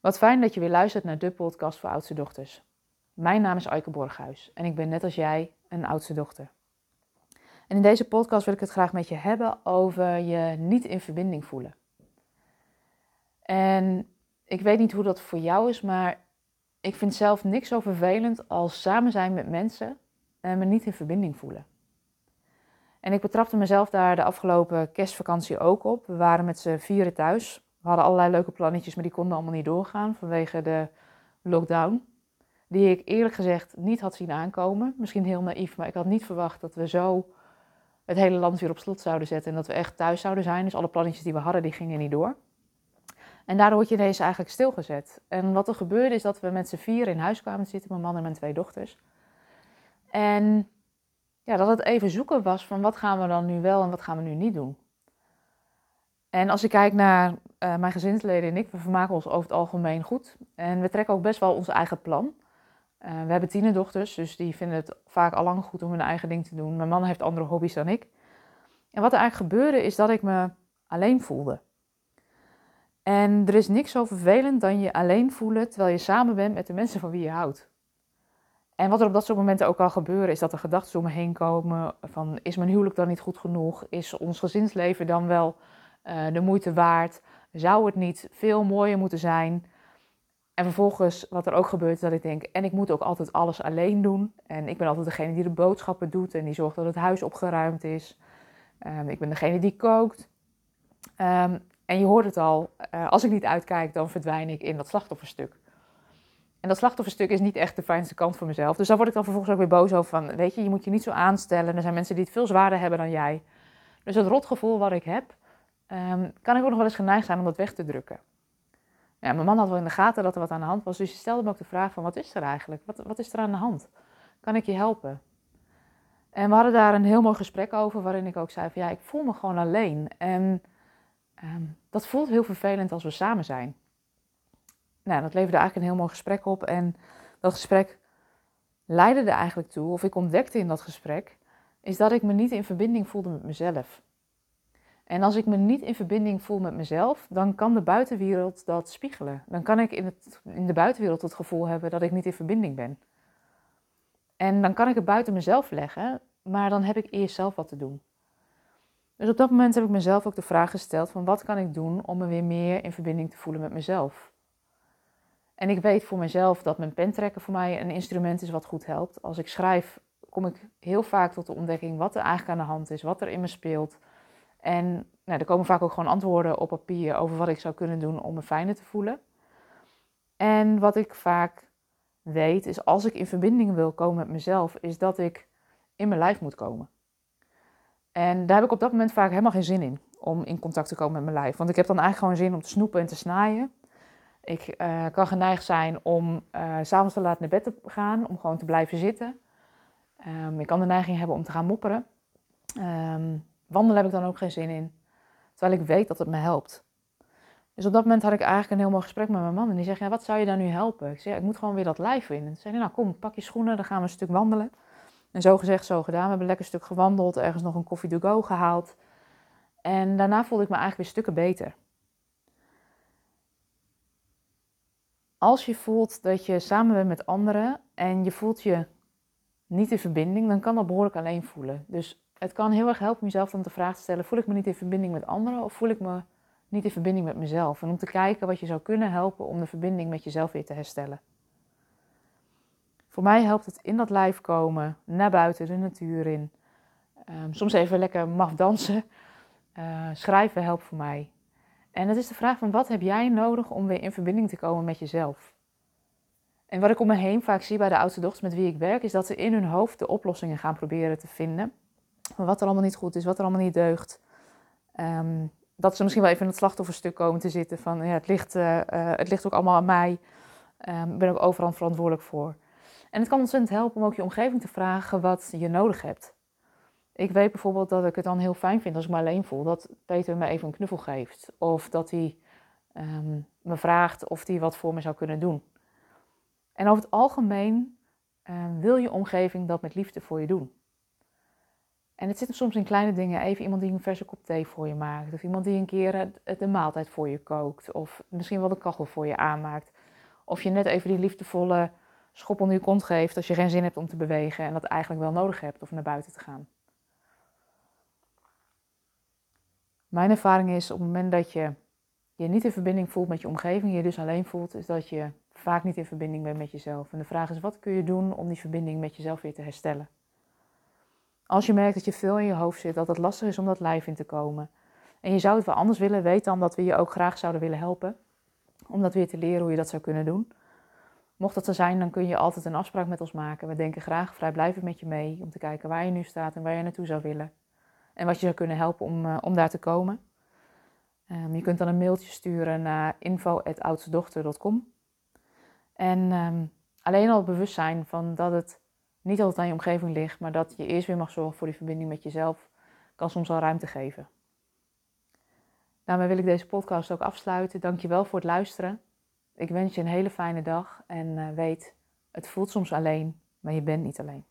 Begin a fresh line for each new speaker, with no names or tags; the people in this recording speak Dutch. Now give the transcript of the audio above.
Wat fijn dat je weer luistert naar de podcast voor oudste dochters. Mijn naam is Aike Borghuis en ik ben net als jij een oudste dochter. En in deze podcast wil ik het graag met je hebben over je niet in verbinding voelen. En ik weet niet hoe dat voor jou is, maar ik vind zelf niks zo vervelend als samen zijn met mensen en me niet in verbinding voelen. En ik betrapte mezelf daar de afgelopen kerstvakantie ook op. We waren met z'n vieren thuis. We hadden allerlei leuke plannetjes, maar die konden allemaal niet doorgaan vanwege de lockdown. Die ik eerlijk gezegd niet had zien aankomen. Misschien heel naïef, maar ik had niet verwacht dat we zo het hele land weer op slot zouden zetten. En dat we echt thuis zouden zijn. Dus alle plannetjes die we hadden, die gingen niet door. En daardoor word je ineens eigenlijk stilgezet. En wat er gebeurde is dat we met z'n vier in huis kwamen zitten, mijn man en mijn twee dochters. En ja, dat het even zoeken was van wat gaan we dan nu wel en wat gaan we nu niet doen. En als ik kijk naar uh, mijn gezinsleden en ik, we vermaken ons over het algemeen goed. En we trekken ook best wel ons eigen plan. Uh, we hebben tienerdochters, dus die vinden het vaak al lang goed om hun eigen ding te doen. Mijn man heeft andere hobby's dan ik. En wat er eigenlijk gebeurde is dat ik me alleen voelde. En er is niks zo vervelend dan je alleen voelen terwijl je samen bent met de mensen van wie je houdt. En wat er op dat soort momenten ook al gebeuren, is dat er gedachten om me heen komen van is mijn huwelijk dan niet goed genoeg? Is ons gezinsleven dan wel uh, de moeite waard? Zou het niet veel mooier moeten zijn? En vervolgens, wat er ook gebeurt, is dat ik denk, en ik moet ook altijd alles alleen doen. En ik ben altijd degene die de boodschappen doet en die zorgt dat het huis opgeruimd is. Um, ik ben degene die kookt. Um, en je hoort het al, uh, als ik niet uitkijk, dan verdwijn ik in dat slachtofferstuk. En dat slachtofferstuk is niet echt de fijnste kant voor mezelf. Dus daar word ik dan vervolgens ook weer boos over van, weet je, je moet je niet zo aanstellen. Er zijn mensen die het veel zwaarder hebben dan jij. Dus het rotgevoel wat ik heb, um, kan ik ook nog wel eens geneigd zijn om dat weg te drukken. Ja, mijn man had wel in de gaten dat er wat aan de hand was, dus hij stelde me ook de vraag van, wat is er eigenlijk? Wat, wat is er aan de hand? Kan ik je helpen? En we hadden daar een heel mooi gesprek over, waarin ik ook zei van, ja, ik voel me gewoon alleen. En um, dat voelt heel vervelend als we samen zijn nou, dat leverde eigenlijk een heel mooi gesprek op. En dat gesprek leidde er eigenlijk toe, of ik ontdekte in dat gesprek, is dat ik me niet in verbinding voelde met mezelf. En als ik me niet in verbinding voel met mezelf, dan kan de buitenwereld dat spiegelen. Dan kan ik in, het, in de buitenwereld het gevoel hebben dat ik niet in verbinding ben. En dan kan ik het buiten mezelf leggen, maar dan heb ik eerst zelf wat te doen. Dus op dat moment heb ik mezelf ook de vraag gesteld van wat kan ik doen om me weer meer in verbinding te voelen met mezelf. En ik weet voor mezelf dat mijn pentrekken voor mij een instrument is wat goed helpt. Als ik schrijf, kom ik heel vaak tot de ontdekking wat er eigenlijk aan de hand is, wat er in me speelt. En nou, er komen vaak ook gewoon antwoorden op papier over wat ik zou kunnen doen om me fijner te voelen. En wat ik vaak weet is als ik in verbinding wil komen met mezelf, is dat ik in mijn lijf moet komen. En daar heb ik op dat moment vaak helemaal geen zin in om in contact te komen met mijn lijf. Want ik heb dan eigenlijk gewoon zin om te snoepen en te snijden. Ik uh, kan geneigd zijn om uh, s'avonds te laat naar bed te gaan, om gewoon te blijven zitten. Um, ik kan de neiging hebben om te gaan mopperen. Um, wandelen heb ik dan ook geen zin in, terwijl ik weet dat het me helpt. Dus op dat moment had ik eigenlijk een heel mooi gesprek met mijn man. En die zegt, ja, wat zou je dan nu helpen? Ik zeg, ik moet gewoon weer dat lijf in. En zei nou kom, pak je schoenen, dan gaan we een stuk wandelen. En zo gezegd, zo gedaan. We hebben lekker een stuk gewandeld, ergens nog een koffie to go gehaald. En daarna voelde ik me eigenlijk weer stukken beter. als je voelt dat je samen bent met anderen en je voelt je niet in verbinding, dan kan dat behoorlijk alleen voelen. Dus het kan heel erg helpen jezelf om de vraag te stellen: voel ik me niet in verbinding met anderen of voel ik me niet in verbinding met mezelf? En om te kijken wat je zou kunnen helpen om de verbinding met jezelf weer te herstellen. Voor mij helpt het in dat lijf komen, naar buiten, de natuur in. Um, soms even lekker maf dansen. Uh, schrijven helpt voor mij. En het is de vraag van wat heb jij nodig om weer in verbinding te komen met jezelf? En wat ik om me heen vaak zie bij de oudste dochters met wie ik werk, is dat ze in hun hoofd de oplossingen gaan proberen te vinden. Wat er allemaal niet goed is, wat er allemaal niet deugt. Um, dat ze misschien wel even in het slachtofferstuk komen te zitten van ja, het, ligt, uh, uh, het ligt ook allemaal aan mij. Um, ik ben ook overal verantwoordelijk voor. En het kan ontzettend helpen om ook je omgeving te vragen wat je nodig hebt. Ik weet bijvoorbeeld dat ik het dan heel fijn vind als ik me alleen voel, dat Peter me even een knuffel geeft. Of dat hij um, me vraagt of hij wat voor me zou kunnen doen. En over het algemeen wil je omgeving dat met liefde voor je doen. En het zit soms in kleine dingen. Even iemand die een verse kop thee voor je maakt. Of iemand die een keer de maaltijd voor je kookt. Of misschien wel de kachel voor je aanmaakt. Of je net even die liefdevolle schop onder je kont geeft als je geen zin hebt om te bewegen en dat eigenlijk wel nodig hebt of naar buiten te gaan. Mijn ervaring is op het moment dat je je niet in verbinding voelt met je omgeving, je dus alleen voelt, is dat je vaak niet in verbinding bent met jezelf. En de vraag is, wat kun je doen om die verbinding met jezelf weer te herstellen? Als je merkt dat je veel in je hoofd zit, dat het lastig is om dat lijf in te komen. En je zou het wel anders willen, weet dan dat we je ook graag zouden willen helpen. Om dat weer te leren hoe je dat zou kunnen doen. Mocht dat zo zijn, dan kun je altijd een afspraak met ons maken. We denken graag vrijblijvend met je mee om te kijken waar je nu staat en waar je naartoe zou willen. En wat je zou kunnen helpen om, uh, om daar te komen. Um, je kunt dan een mailtje sturen naar info.oudstedochter.com. En um, alleen al het bewustzijn van dat het niet altijd aan je omgeving ligt, maar dat je eerst weer mag zorgen voor die verbinding met jezelf, kan soms al ruimte geven. Daarmee wil ik deze podcast ook afsluiten. Dankjewel voor het luisteren. Ik wens je een hele fijne dag en uh, weet, het voelt soms alleen, maar je bent niet alleen.